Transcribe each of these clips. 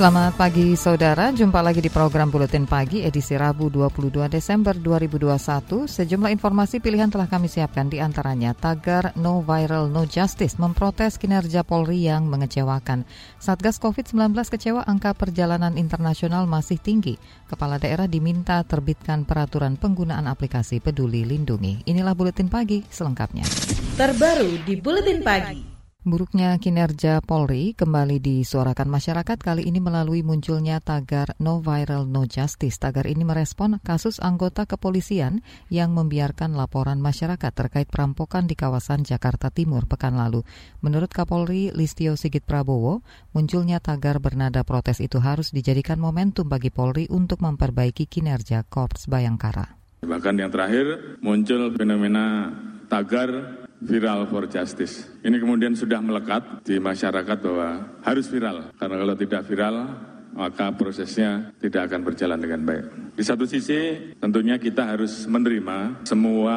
Selamat pagi saudara, jumpa lagi di program Buletin Pagi edisi Rabu 22 Desember 2021. Sejumlah informasi pilihan telah kami siapkan di antaranya tagar No Viral No Justice memprotes kinerja Polri yang mengecewakan. Satgas COVID-19 kecewa angka perjalanan internasional masih tinggi. Kepala daerah diminta terbitkan peraturan penggunaan aplikasi peduli lindungi. Inilah Buletin Pagi selengkapnya. Terbaru di Buletin Pagi. Buruknya kinerja Polri kembali disuarakan masyarakat kali ini melalui munculnya tagar No Viral No Justice. Tagar ini merespon kasus anggota kepolisian yang membiarkan laporan masyarakat terkait perampokan di kawasan Jakarta Timur pekan lalu. Menurut Kapolri Listio Sigit Prabowo, munculnya tagar bernada protes itu harus dijadikan momentum bagi Polri untuk memperbaiki kinerja Korps Bayangkara. Bahkan yang terakhir muncul fenomena tagar viral for justice. Ini kemudian sudah melekat di masyarakat bahwa harus viral, karena kalau tidak viral maka prosesnya tidak akan berjalan dengan baik. Di satu sisi, tentunya kita harus menerima semua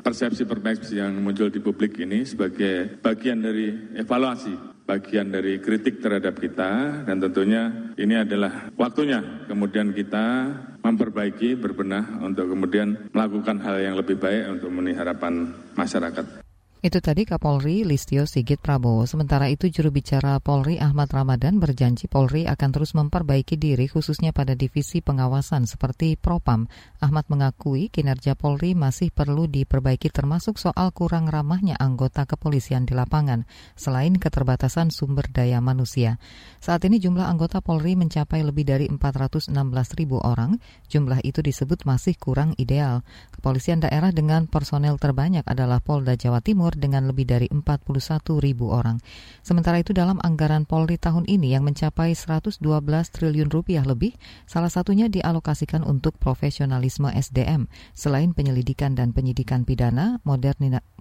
persepsi-persepsi yang muncul di publik ini sebagai bagian dari evaluasi, bagian dari kritik terhadap kita, dan tentunya ini adalah waktunya kemudian kita memperbaiki, berbenah untuk kemudian melakukan hal yang lebih baik untuk memenuhi harapan masyarakat. Itu tadi Kapolri Listio Sigit Prabowo. Sementara itu juru bicara Polri Ahmad Ramadan berjanji Polri akan terus memperbaiki diri khususnya pada divisi pengawasan seperti Propam. Ahmad mengakui kinerja Polri masih perlu diperbaiki termasuk soal kurang ramahnya anggota kepolisian di lapangan selain keterbatasan sumber daya manusia. Saat ini jumlah anggota Polri mencapai lebih dari 416 ribu orang. Jumlah itu disebut masih kurang ideal. Kepolisian daerah dengan personel terbanyak adalah Polda Jawa Timur Timur dengan lebih dari 41 ribu orang. Sementara itu dalam anggaran Polri tahun ini yang mencapai 112 triliun rupiah lebih, salah satunya dialokasikan untuk profesionalisme SDM, selain penyelidikan dan penyidikan pidana,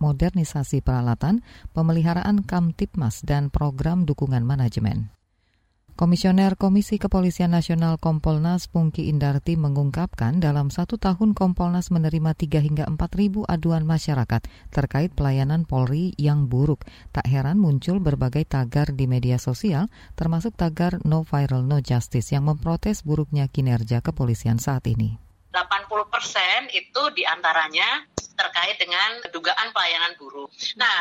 modernisasi peralatan, pemeliharaan Kamtipmas, dan program dukungan manajemen. Komisioner Komisi Kepolisian Nasional Kompolnas Pungki Indarti mengungkapkan dalam satu tahun Kompolnas menerima 3 hingga 4 ribu aduan masyarakat terkait pelayanan Polri yang buruk. Tak heran muncul berbagai tagar di media sosial, termasuk tagar No Viral No Justice yang memprotes buruknya kinerja kepolisian saat ini. 80 persen itu di antaranya terkait dengan dugaan pelayanan buruh. Nah,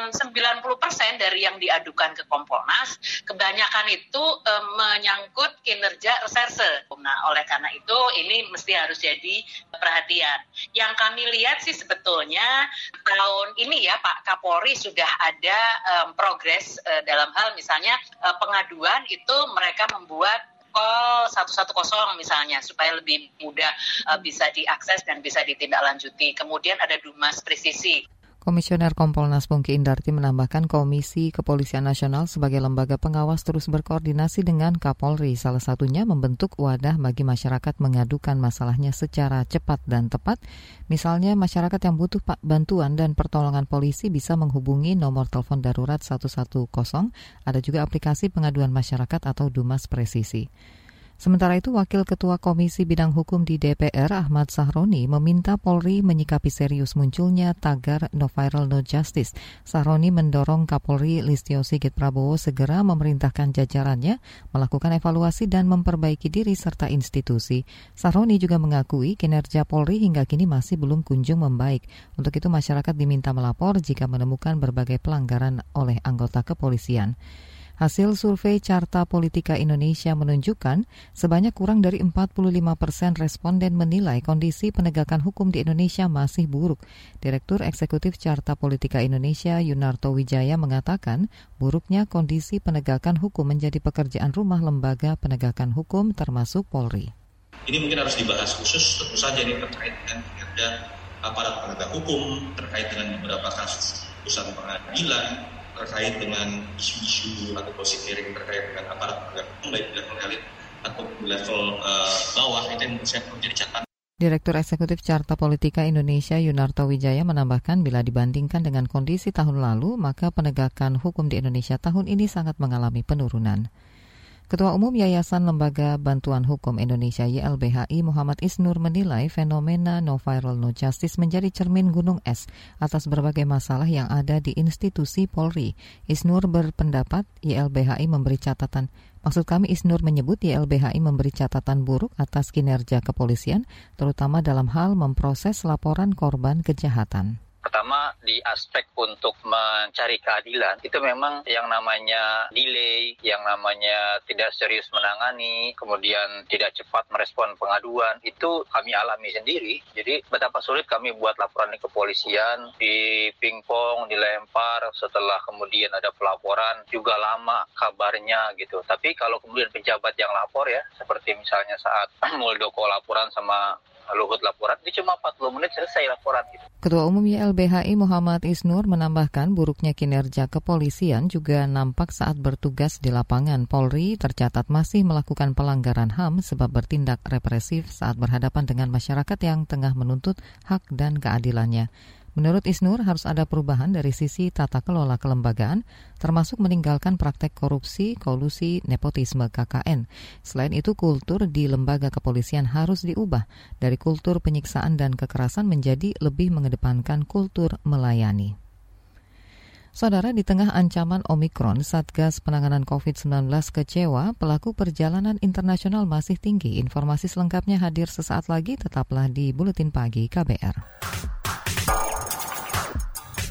um, 90 persen dari yang diadukan ke Kompolnas, kebanyakan itu um, menyangkut kinerja reserse. Nah, oleh karena itu ini mesti harus jadi perhatian. Yang kami lihat sih sebetulnya tahun ini ya Pak Kapolri sudah ada um, progres uh, dalam hal misalnya uh, pengaduan itu mereka membuat call 110 misalnya supaya lebih mudah uh, bisa diakses dan bisa ditindaklanjuti. Kemudian ada Dumas Presisi. Komisioner Kompolnas Pungki Indarti menambahkan Komisi Kepolisian Nasional sebagai lembaga pengawas terus berkoordinasi dengan Kapolri, salah satunya membentuk wadah bagi masyarakat mengadukan masalahnya secara cepat dan tepat. Misalnya masyarakat yang butuh bantuan dan pertolongan polisi bisa menghubungi nomor telepon darurat 110, ada juga aplikasi pengaduan masyarakat atau Dumas Presisi. Sementara itu, Wakil Ketua Komisi Bidang Hukum di DPR, Ahmad Sahroni, meminta Polri menyikapi serius munculnya tagar No Viral No Justice. Sahroni mendorong Kapolri Listio Sigit Prabowo segera memerintahkan jajarannya melakukan evaluasi dan memperbaiki diri serta institusi. Sahroni juga mengakui kinerja Polri hingga kini masih belum kunjung membaik. Untuk itu, masyarakat diminta melapor jika menemukan berbagai pelanggaran oleh anggota kepolisian. Hasil survei Carta Politika Indonesia menunjukkan sebanyak kurang dari 45 persen responden menilai kondisi penegakan hukum di Indonesia masih buruk. Direktur Eksekutif Carta Politika Indonesia Yunarto Wijaya mengatakan buruknya kondisi penegakan hukum menjadi pekerjaan rumah lembaga penegakan hukum termasuk Polri. Ini mungkin harus dibahas khusus tentu saja ini terkait dengan kinerja aparat penegak hukum, terkait dengan beberapa kasus putusan pengadilan, terkait dengan isu-isu atau hearing terkait dengan aparat penegak hukum baik di level elit atau di level uh, bawah itu yang saya perlu jadi catatan Direktur Eksekutif Carta Politika Indonesia Yunarto Wijaya menambahkan bila dibandingkan dengan kondisi tahun lalu, maka penegakan hukum di Indonesia tahun ini sangat mengalami penurunan. Ketua Umum Yayasan Lembaga Bantuan Hukum Indonesia YLBHI Muhammad Isnur menilai fenomena no viral no justice menjadi cermin gunung es atas berbagai masalah yang ada di institusi Polri. Isnur berpendapat YLBHI memberi catatan Maksud kami Isnur menyebut YLBHI memberi catatan buruk atas kinerja kepolisian, terutama dalam hal memproses laporan korban kejahatan. Pertama di aspek untuk mencari keadilan itu memang yang namanya delay, yang namanya tidak serius menangani, kemudian tidak cepat merespon pengaduan itu kami alami sendiri. Jadi betapa sulit kami buat laporan di kepolisian, di pingpong, dilempar, setelah kemudian ada pelaporan juga lama kabarnya gitu. Tapi kalau kemudian pejabat yang lapor ya, seperti misalnya saat Muldoko laporan sama Luhut laporan, ini cuma 40 menit selesai laporan. Gitu. Ketua Umum YLBHI Muhammad Isnur menambahkan buruknya kinerja kepolisian juga nampak saat bertugas di lapangan. Polri tercatat masih melakukan pelanggaran HAM sebab bertindak represif saat berhadapan dengan masyarakat yang tengah menuntut hak dan keadilannya. Menurut Isnur harus ada perubahan dari sisi tata kelola kelembagaan, termasuk meninggalkan praktek korupsi, kolusi, nepotisme KKN. Selain itu, kultur di lembaga kepolisian harus diubah dari kultur penyiksaan dan kekerasan menjadi lebih mengedepankan kultur melayani. Saudara, di tengah ancaman Omikron, Satgas Penanganan COVID-19 kecewa, pelaku perjalanan internasional masih tinggi. Informasi selengkapnya hadir sesaat lagi, tetaplah di Buletin Pagi KBR.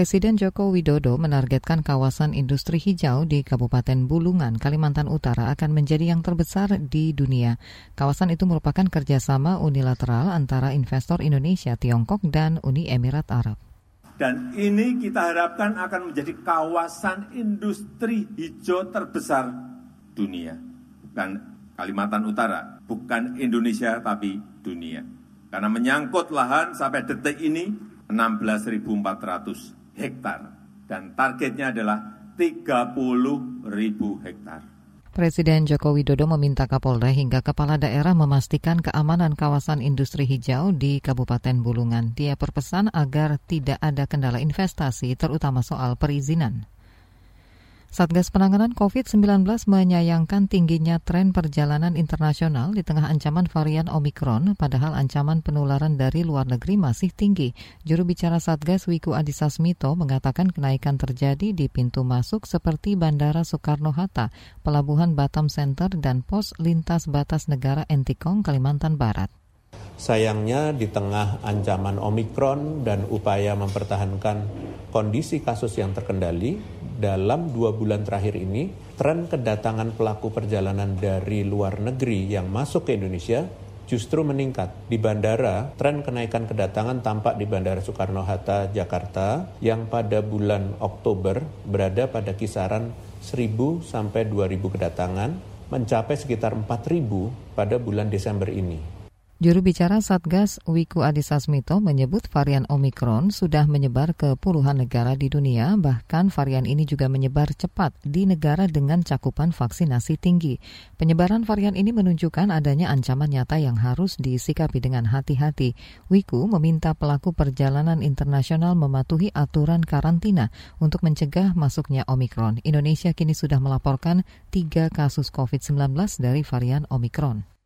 Presiden Joko Widodo menargetkan kawasan industri hijau di Kabupaten Bulungan, Kalimantan Utara akan menjadi yang terbesar di dunia. Kawasan itu merupakan kerjasama unilateral antara investor Indonesia, Tiongkok, dan Uni Emirat Arab. Dan ini kita harapkan akan menjadi kawasan industri hijau terbesar dunia. Bukan Kalimantan Utara, bukan Indonesia tapi dunia. Karena menyangkut lahan sampai detik ini 16.400 hektar dan targetnya adalah 30 ribu hektar. Presiden Joko Widodo meminta Kapolda hingga kepala daerah memastikan keamanan kawasan industri hijau di Kabupaten Bulungan. Dia berpesan agar tidak ada kendala investasi, terutama soal perizinan. Satgas Penanganan COVID-19 menyayangkan tingginya tren perjalanan internasional di tengah ancaman varian Omikron, padahal ancaman penularan dari luar negeri masih tinggi. Juru bicara Satgas Wiku Adhisa Smito mengatakan kenaikan terjadi di pintu masuk seperti Bandara Soekarno-Hatta, Pelabuhan Batam Center, dan pos lintas batas negara Entikong, Kalimantan Barat. Sayangnya di tengah ancaman Omikron dan upaya mempertahankan kondisi kasus yang terkendali, dalam dua bulan terakhir ini, tren kedatangan pelaku perjalanan dari luar negeri yang masuk ke Indonesia justru meningkat. Di bandara, tren kenaikan kedatangan tampak di Bandara Soekarno-Hatta, Jakarta, yang pada bulan Oktober berada pada kisaran 1.000 sampai 2.000 kedatangan, mencapai sekitar 4.000 pada bulan Desember ini. Juru bicara Satgas Wiku Adhisa Smito menyebut varian Omikron sudah menyebar ke puluhan negara di dunia, bahkan varian ini juga menyebar cepat di negara dengan cakupan vaksinasi tinggi. Penyebaran varian ini menunjukkan adanya ancaman nyata yang harus disikapi dengan hati-hati. Wiku meminta pelaku perjalanan internasional mematuhi aturan karantina untuk mencegah masuknya Omikron. Indonesia kini sudah melaporkan tiga kasus COVID-19 dari varian Omikron.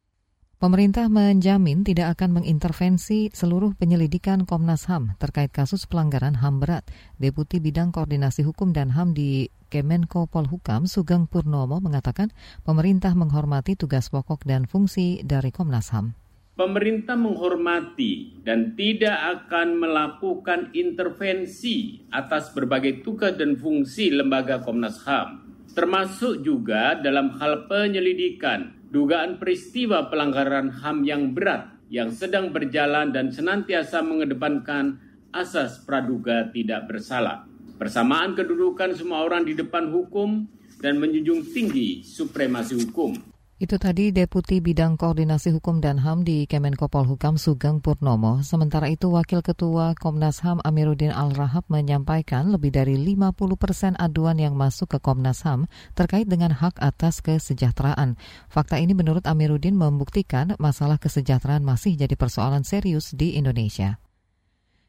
Pemerintah menjamin tidak akan mengintervensi seluruh penyelidikan Komnas HAM terkait kasus pelanggaran HAM berat. Deputi Bidang Koordinasi Hukum dan HAM di Kemenko Polhukam Sugeng Purnomo mengatakan pemerintah menghormati tugas pokok dan fungsi dari Komnas HAM. Pemerintah menghormati dan tidak akan melakukan intervensi atas berbagai tugas dan fungsi lembaga Komnas HAM, termasuk juga dalam hal penyelidikan dugaan peristiwa pelanggaran HAM yang berat yang sedang berjalan dan senantiasa mengedepankan asas praduga tidak bersalah. persamaan kedudukan semua orang di depan hukum, dan menjunjung tinggi supremasi hukum. Itu tadi Deputi Bidang Koordinasi Hukum dan HAM di Kemenko Polhukam Sugeng Purnomo. Sementara itu Wakil Ketua Komnas HAM Amiruddin Al-Rahab menyampaikan lebih dari 50 persen aduan yang masuk ke Komnas HAM terkait dengan hak atas kesejahteraan. Fakta ini menurut Amiruddin membuktikan masalah kesejahteraan masih jadi persoalan serius di Indonesia.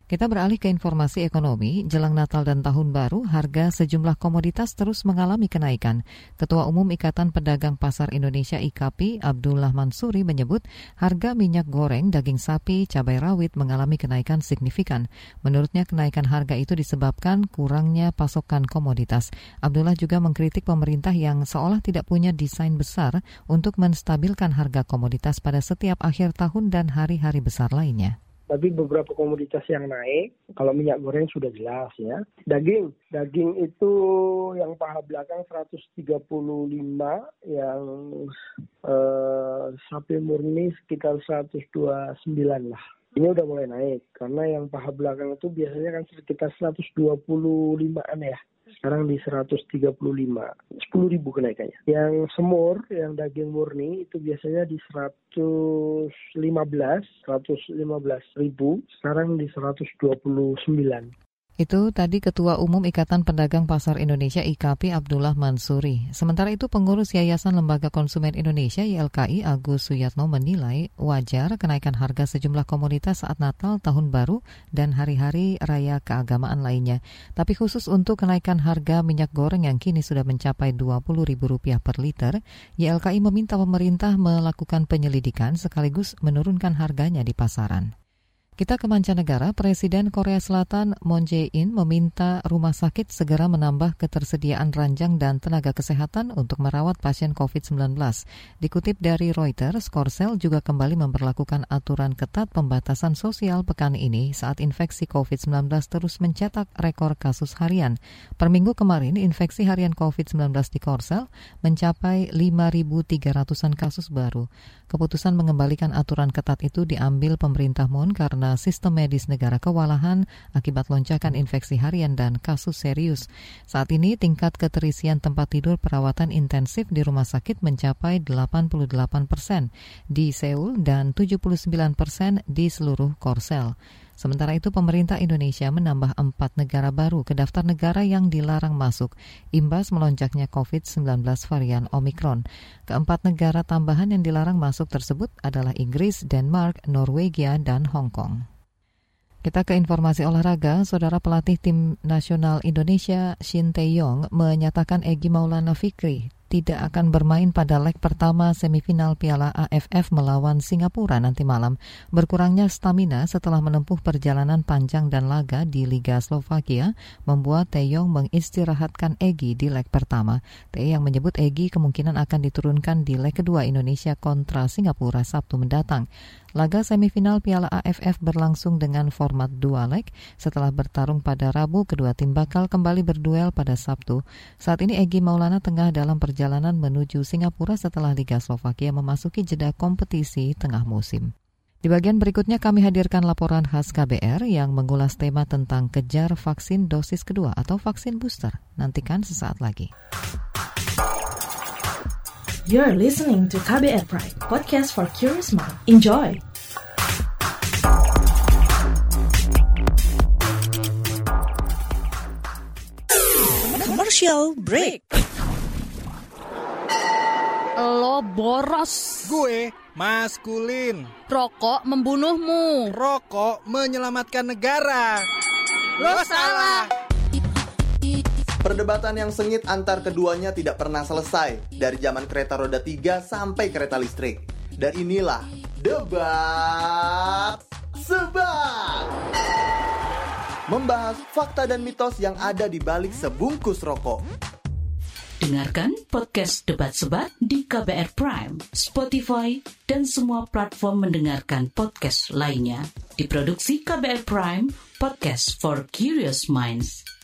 Kita beralih ke informasi ekonomi. Jelang Natal dan Tahun Baru, harga sejumlah komoditas terus mengalami kenaikan. Ketua Umum Ikatan Pedagang Pasar Indonesia IKAPI, Abdullah Mansuri menyebut harga minyak goreng, daging sapi, cabai rawit mengalami kenaikan signifikan. Menurutnya kenaikan harga itu disebabkan kurangnya pasokan komoditas. Abdullah juga mengkritik pemerintah yang seolah tidak punya desain besar untuk menstabilkan harga komoditas pada setiap akhir tahun dan hari-hari besar lainnya tapi beberapa komoditas yang naik, kalau minyak goreng sudah jelas ya. Daging, daging itu yang paha belakang 135, yang eh, sapi murni sekitar 129 lah. Ini udah mulai naik, karena yang paha belakang itu biasanya kan sekitar 125-an ya sekarang di 135 10 ribu kenaikannya. Yang semur yang daging murni itu biasanya di 115 115 ribu. Sekarang di 129 itu tadi Ketua Umum Ikatan Pedagang Pasar Indonesia IKP Abdullah Mansuri. Sementara itu pengurus Yayasan Lembaga Konsumen Indonesia YLKI Agus Suyatno menilai wajar kenaikan harga sejumlah komoditas saat Natal, Tahun Baru, dan hari-hari raya keagamaan lainnya. Tapi khusus untuk kenaikan harga minyak goreng yang kini sudah mencapai Rp20.000 per liter, YLKI meminta pemerintah melakukan penyelidikan sekaligus menurunkan harganya di pasaran. Kita ke mancanegara, Presiden Korea Selatan Moon Jae-in meminta rumah sakit segera menambah ketersediaan ranjang dan tenaga kesehatan untuk merawat pasien COVID-19. Dikutip dari Reuters, Korsel juga kembali memperlakukan aturan ketat pembatasan sosial pekan ini saat infeksi COVID-19 terus mencetak rekor kasus harian. Per minggu kemarin, infeksi harian COVID-19 di Korsel mencapai 5.300-an kasus baru. Keputusan mengembalikan aturan ketat itu diambil pemerintah Moon karena sistem medis negara kewalahan akibat lonjakan infeksi harian dan kasus serius. Saat ini tingkat keterisian tempat tidur perawatan intensif di rumah sakit mencapai 88 persen di Seoul dan 79 persen di seluruh Korsel. Sementara itu, pemerintah Indonesia menambah empat negara baru ke daftar negara yang dilarang masuk, imbas melonjaknya COVID-19 varian Omicron. Keempat negara tambahan yang dilarang masuk tersebut adalah Inggris, Denmark, Norwegia, dan Hong Kong. Kita ke informasi olahraga, saudara pelatih tim nasional Indonesia Shin Tae-yong menyatakan Egi Maulana Fikri tidak akan bermain pada leg pertama semifinal Piala AFF melawan Singapura nanti malam. Berkurangnya stamina setelah menempuh perjalanan panjang dan laga di Liga Slovakia membuat Taeyong mengistirahatkan Egi di leg pertama. yang menyebut Egi kemungkinan akan diturunkan di leg kedua Indonesia kontra Singapura Sabtu mendatang. Laga semifinal Piala AFF berlangsung dengan format dua leg. Setelah bertarung pada Rabu, kedua tim bakal kembali berduel pada Sabtu. Saat ini Egi Maulana tengah dalam perjalanan menuju Singapura setelah Liga Slovakia memasuki jeda kompetisi tengah musim. Di bagian berikutnya kami hadirkan laporan khas KBR yang mengulas tema tentang kejar vaksin dosis kedua atau vaksin booster. Nantikan sesaat lagi. You're listening to KBR Pride, podcast for curious mind. Enjoy! Commercial break. Lo boros. Gue maskulin. Rokok membunuhmu. Rokok menyelamatkan negara. Lo, Lo salah. Perdebatan yang sengit antar keduanya tidak pernah selesai dari zaman kereta roda 3 sampai kereta listrik. Dan inilah debat sebat. Membahas fakta dan mitos yang ada di balik sebungkus rokok. Dengarkan podcast Debat Sebat di KBR Prime, Spotify, dan semua platform mendengarkan podcast lainnya. Diproduksi KBR Prime, podcast for curious minds.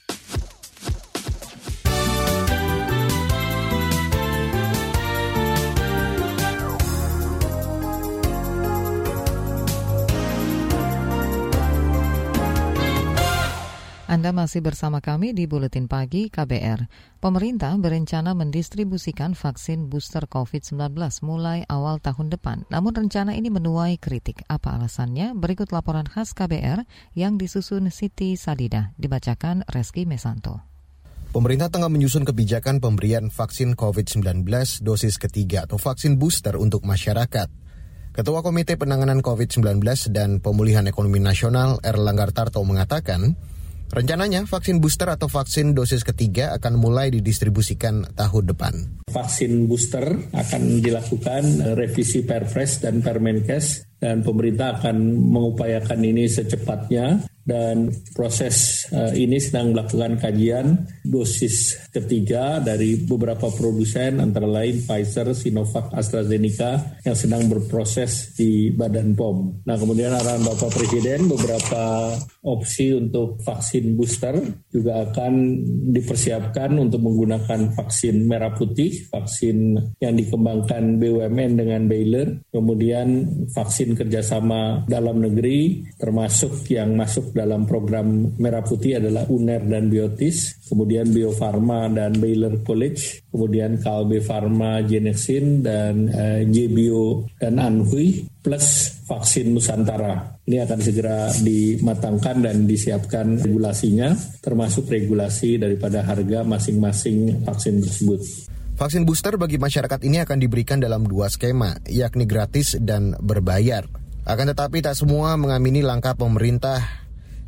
Anda masih bersama kami di Buletin Pagi KBR. Pemerintah berencana mendistribusikan vaksin booster COVID-19 mulai awal tahun depan. Namun rencana ini menuai kritik. Apa alasannya? Berikut laporan khas KBR yang disusun Siti Sadida. Dibacakan Reski Mesanto. Pemerintah tengah menyusun kebijakan pemberian vaksin COVID-19 dosis ketiga atau vaksin booster untuk masyarakat. Ketua Komite Penanganan COVID-19 dan Pemulihan Ekonomi Nasional Erlangga Tarto mengatakan, Rencananya vaksin booster atau vaksin dosis ketiga akan mulai didistribusikan tahun depan. Vaksin booster akan dilakukan eh, revisi Perpres dan Permenkes dan pemerintah akan mengupayakan ini secepatnya dan proses uh, ini sedang melakukan kajian dosis ketiga dari beberapa produsen antara lain Pfizer, Sinovac, AstraZeneca yang sedang berproses di Badan POM. Nah kemudian arahan Bapak Presiden beberapa opsi untuk vaksin booster juga akan dipersiapkan untuk menggunakan vaksin merah putih, vaksin yang dikembangkan BUMN dengan Baylor, kemudian vaksin kerjasama dalam negeri termasuk yang masuk dalam program Merah Putih adalah UNER dan Biotis, kemudian Bio Farma dan Baylor College, kemudian Kalbe Farma, Genexin, dan uh, JBio dan Anhui, plus vaksin Nusantara. Ini akan segera dimatangkan dan disiapkan regulasinya, termasuk regulasi daripada harga masing-masing vaksin tersebut. Vaksin booster bagi masyarakat ini akan diberikan dalam dua skema, yakni gratis dan berbayar. Akan tetapi tak semua mengamini langkah pemerintah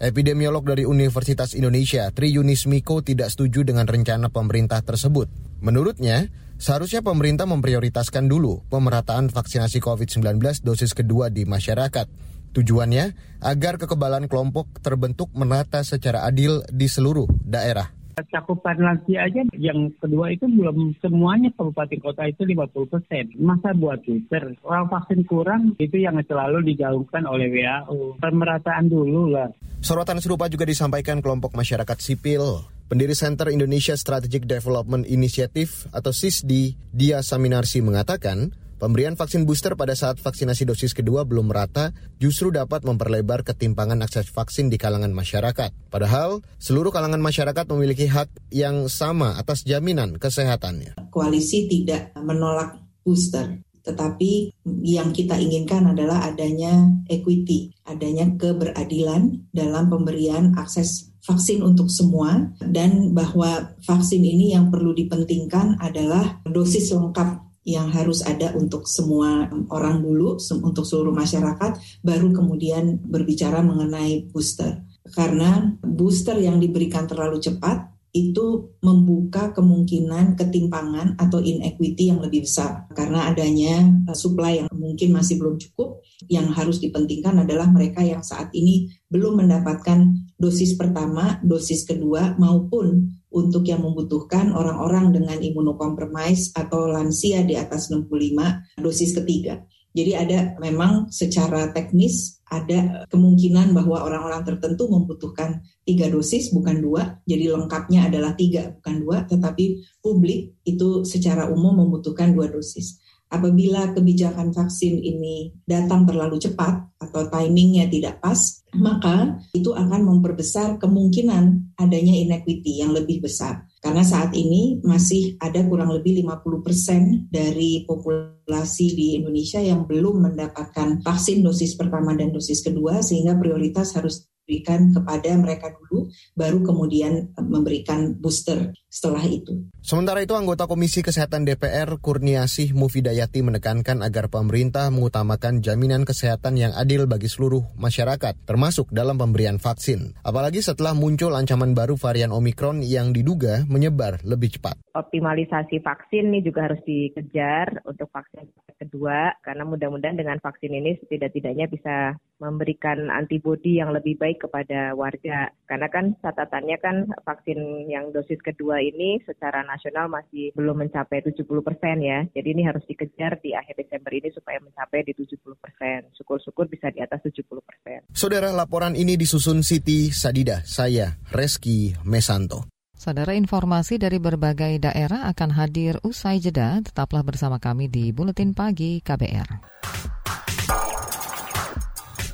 Epidemiolog dari Universitas Indonesia, Tri Yunis Miko tidak setuju dengan rencana pemerintah tersebut. Menurutnya, seharusnya pemerintah memprioritaskan dulu pemerataan vaksinasi COVID-19 dosis kedua di masyarakat. Tujuannya agar kekebalan kelompok terbentuk merata secara adil di seluruh daerah cakupan lansia aja yang kedua itu belum semuanya kabupaten kota itu 50 persen. Masa buat booster? Orang vaksin kurang itu yang selalu digaungkan oleh WHO. Pemerataan dulu lah. Sorotan serupa juga disampaikan kelompok masyarakat sipil. Pendiri Center Indonesia Strategic Development Initiative atau SISDI, Dia Saminarsi mengatakan, Pemberian vaksin booster pada saat vaksinasi dosis kedua belum merata justru dapat memperlebar ketimpangan akses vaksin di kalangan masyarakat. Padahal, seluruh kalangan masyarakat memiliki hak yang sama atas jaminan kesehatannya. Koalisi tidak menolak booster, tetapi yang kita inginkan adalah adanya equity, adanya keberadilan dalam pemberian akses vaksin untuk semua dan bahwa vaksin ini yang perlu dipentingkan adalah dosis lengkap yang harus ada untuk semua orang dulu, untuk seluruh masyarakat, baru kemudian berbicara mengenai booster. Karena booster yang diberikan terlalu cepat itu membuka kemungkinan ketimpangan atau inequity yang lebih besar karena adanya uh, supply yang mungkin masih belum cukup yang harus dipentingkan adalah mereka yang saat ini belum mendapatkan dosis pertama, dosis kedua maupun untuk yang membutuhkan orang-orang dengan imunokompromis atau lansia di atas 65 dosis ketiga. Jadi ada memang secara teknis ada kemungkinan bahwa orang-orang tertentu membutuhkan tiga dosis bukan dua, jadi lengkapnya adalah tiga bukan dua, tetapi publik itu secara umum membutuhkan dua dosis. Apabila kebijakan vaksin ini datang terlalu cepat atau timingnya tidak pas, maka itu akan memperbesar kemungkinan adanya inequity yang lebih besar. Karena saat ini masih ada kurang lebih 50% dari populasi di Indonesia yang belum mendapatkan vaksin dosis pertama dan dosis kedua, sehingga prioritas harus diberikan kepada mereka dulu, baru kemudian memberikan booster setelah itu. Sementara itu, anggota Komisi Kesehatan DPR Kurniasih Mufidayati menekankan agar pemerintah mengutamakan jaminan kesehatan yang adil bagi seluruh masyarakat, termasuk dalam pemberian vaksin. Apalagi setelah muncul ancaman baru varian Omikron yang diduga menyebar lebih cepat. Optimalisasi vaksin ini juga harus dikejar untuk vaksin kedua, karena mudah-mudahan dengan vaksin ini setidak-tidaknya bisa memberikan antibodi yang lebih baik kepada warga. Karena kan catatannya kan vaksin yang dosis kedua ini secara nasional masih belum mencapai 70 persen ya. Jadi ini harus dikejar di akhir Desember ini supaya mencapai di 70 persen. Syukur-syukur bisa di atas 70 persen. Saudara, laporan ini disusun Siti Sadida. Saya, Reski Mesanto. Saudara informasi dari berbagai daerah akan hadir usai jeda. Tetaplah bersama kami di Buletin Pagi KBR.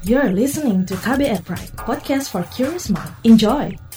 You're listening to KBR Pride, podcast for curious mind. Enjoy!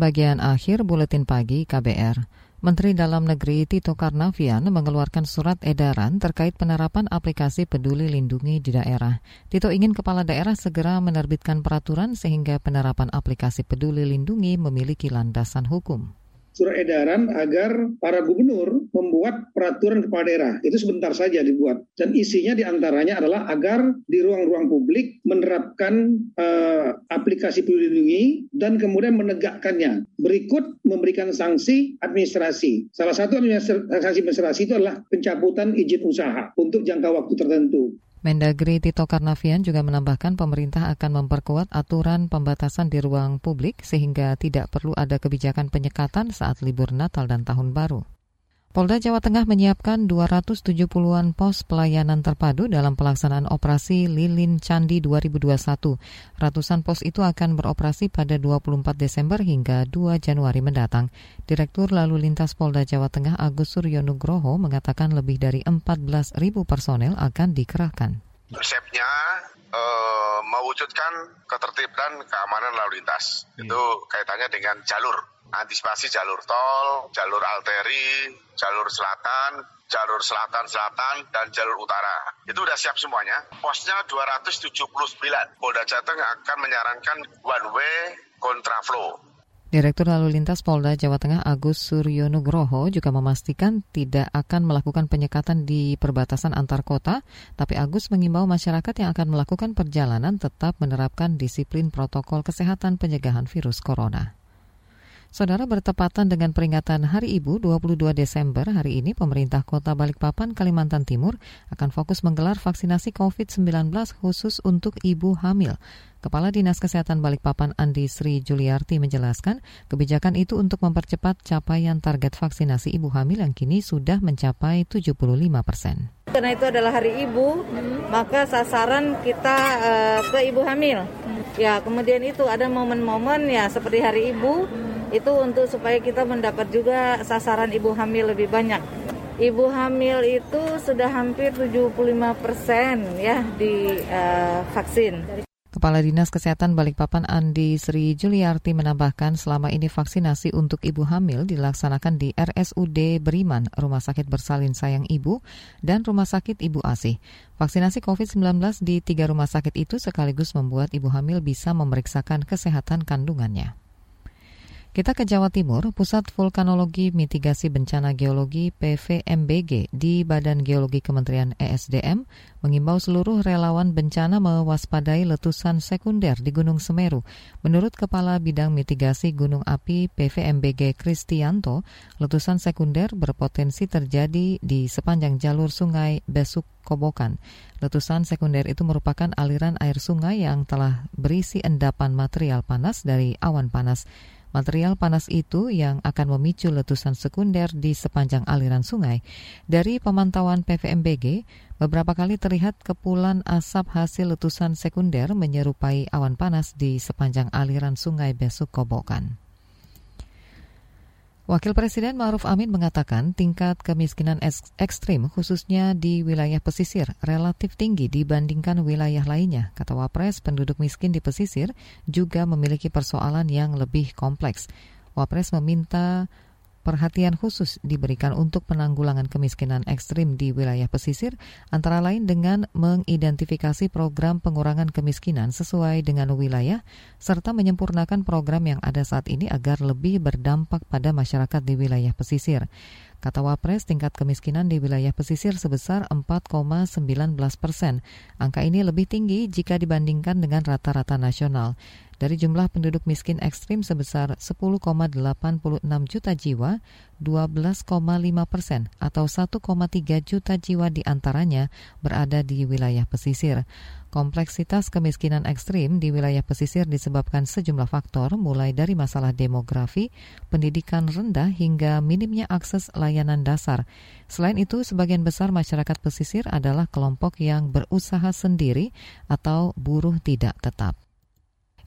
Bagian akhir buletin pagi KBR. Menteri Dalam Negeri Tito Karnavian mengeluarkan surat edaran terkait penerapan aplikasi Peduli Lindungi di daerah. Tito ingin kepala daerah segera menerbitkan peraturan sehingga penerapan aplikasi Peduli Lindungi memiliki landasan hukum surat edaran agar para gubernur membuat peraturan kepala daerah. Itu sebentar saja dibuat. Dan isinya di antaranya adalah agar di ruang-ruang publik menerapkan uh, aplikasi peduli lindungi dan kemudian menegakkannya. Berikut memberikan sanksi administrasi. Salah satu sanksi administrasi itu adalah pencabutan izin usaha untuk jangka waktu tertentu. Mendagri Tito Karnavian juga menambahkan pemerintah akan memperkuat aturan pembatasan di ruang publik sehingga tidak perlu ada kebijakan penyekatan saat libur Natal dan Tahun Baru. Polda Jawa Tengah menyiapkan 270-an pos pelayanan terpadu dalam pelaksanaan operasi Lilin Candi 2021. Ratusan pos itu akan beroperasi pada 24 Desember hingga 2 Januari mendatang. Direktur Lalu Lintas Polda Jawa Tengah Agus Suryo Nugroho mengatakan lebih dari 14.000 personel akan dikerahkan. Konsepnya uh, mewujudkan ketertiban keamanan lalu lintas. Hmm. Itu kaitannya dengan jalur antisipasi jalur tol, jalur alteri, jalur selatan, jalur selatan-selatan, dan jalur utara. Itu sudah siap semuanya. Posnya 279. Polda Jateng akan menyarankan one way kontraflow. Direktur Lalu Lintas Polda Jawa Tengah Agus Suryo Nugroho juga memastikan tidak akan melakukan penyekatan di perbatasan antar kota, tapi Agus mengimbau masyarakat yang akan melakukan perjalanan tetap menerapkan disiplin protokol kesehatan pencegahan virus corona. Saudara bertepatan dengan peringatan Hari Ibu 22 Desember hari ini pemerintah Kota Balikpapan Kalimantan Timur akan fokus menggelar vaksinasi COVID-19 khusus untuk ibu hamil. Kepala Dinas Kesehatan Balikpapan Andi Sri Juliarti menjelaskan kebijakan itu untuk mempercepat capaian target vaksinasi ibu hamil yang kini sudah mencapai 75 persen. Karena itu adalah hari ibu, maka sasaran kita uh, ke ibu hamil. Ya, kemudian itu ada momen-momen ya seperti hari ibu, itu untuk supaya kita mendapat juga sasaran ibu hamil lebih banyak. Ibu hamil itu sudah hampir 75 persen ya di uh, vaksin. Kepala Dinas Kesehatan Balikpapan Andi Sri Juliarti menambahkan selama ini vaksinasi untuk ibu hamil dilaksanakan di RSUD Beriman, Rumah Sakit Bersalin Sayang Ibu, dan Rumah Sakit Ibu Asih. Vaksinasi COVID-19 di tiga rumah sakit itu sekaligus membuat ibu hamil bisa memeriksakan kesehatan kandungannya. Kita ke Jawa Timur, Pusat Vulkanologi Mitigasi Bencana Geologi PVMBG di Badan Geologi Kementerian ESDM mengimbau seluruh relawan bencana mewaspadai letusan sekunder di Gunung Semeru. Menurut Kepala Bidang Mitigasi Gunung Api PVMBG Kristianto, letusan sekunder berpotensi terjadi di sepanjang jalur sungai Besuk Kobokan. Letusan sekunder itu merupakan aliran air sungai yang telah berisi endapan material panas dari awan panas. Material panas itu yang akan memicu letusan sekunder di sepanjang aliran sungai. Dari pemantauan PVMBG, beberapa kali terlihat kepulan asap hasil letusan sekunder menyerupai awan panas di sepanjang aliran sungai Besuk Kobokan. Wakil Presiden Ma'ruf Amin mengatakan tingkat kemiskinan ekstrim khususnya di wilayah pesisir relatif tinggi dibandingkan wilayah lainnya. Kata Wapres, penduduk miskin di pesisir juga memiliki persoalan yang lebih kompleks. Wapres meminta perhatian khusus diberikan untuk penanggulangan kemiskinan ekstrim di wilayah pesisir, antara lain dengan mengidentifikasi program pengurangan kemiskinan sesuai dengan wilayah, serta menyempurnakan program yang ada saat ini agar lebih berdampak pada masyarakat di wilayah pesisir. Kata Wapres, tingkat kemiskinan di wilayah pesisir sebesar 4,19 persen. Angka ini lebih tinggi jika dibandingkan dengan rata-rata nasional. Dari jumlah penduduk miskin ekstrim sebesar 10,86 juta jiwa, 12,5 persen atau 1,3 juta jiwa di antaranya berada di wilayah pesisir. Kompleksitas kemiskinan ekstrim di wilayah pesisir disebabkan sejumlah faktor mulai dari masalah demografi, pendidikan rendah hingga minimnya akses layanan dasar. Selain itu, sebagian besar masyarakat pesisir adalah kelompok yang berusaha sendiri atau buruh tidak tetap.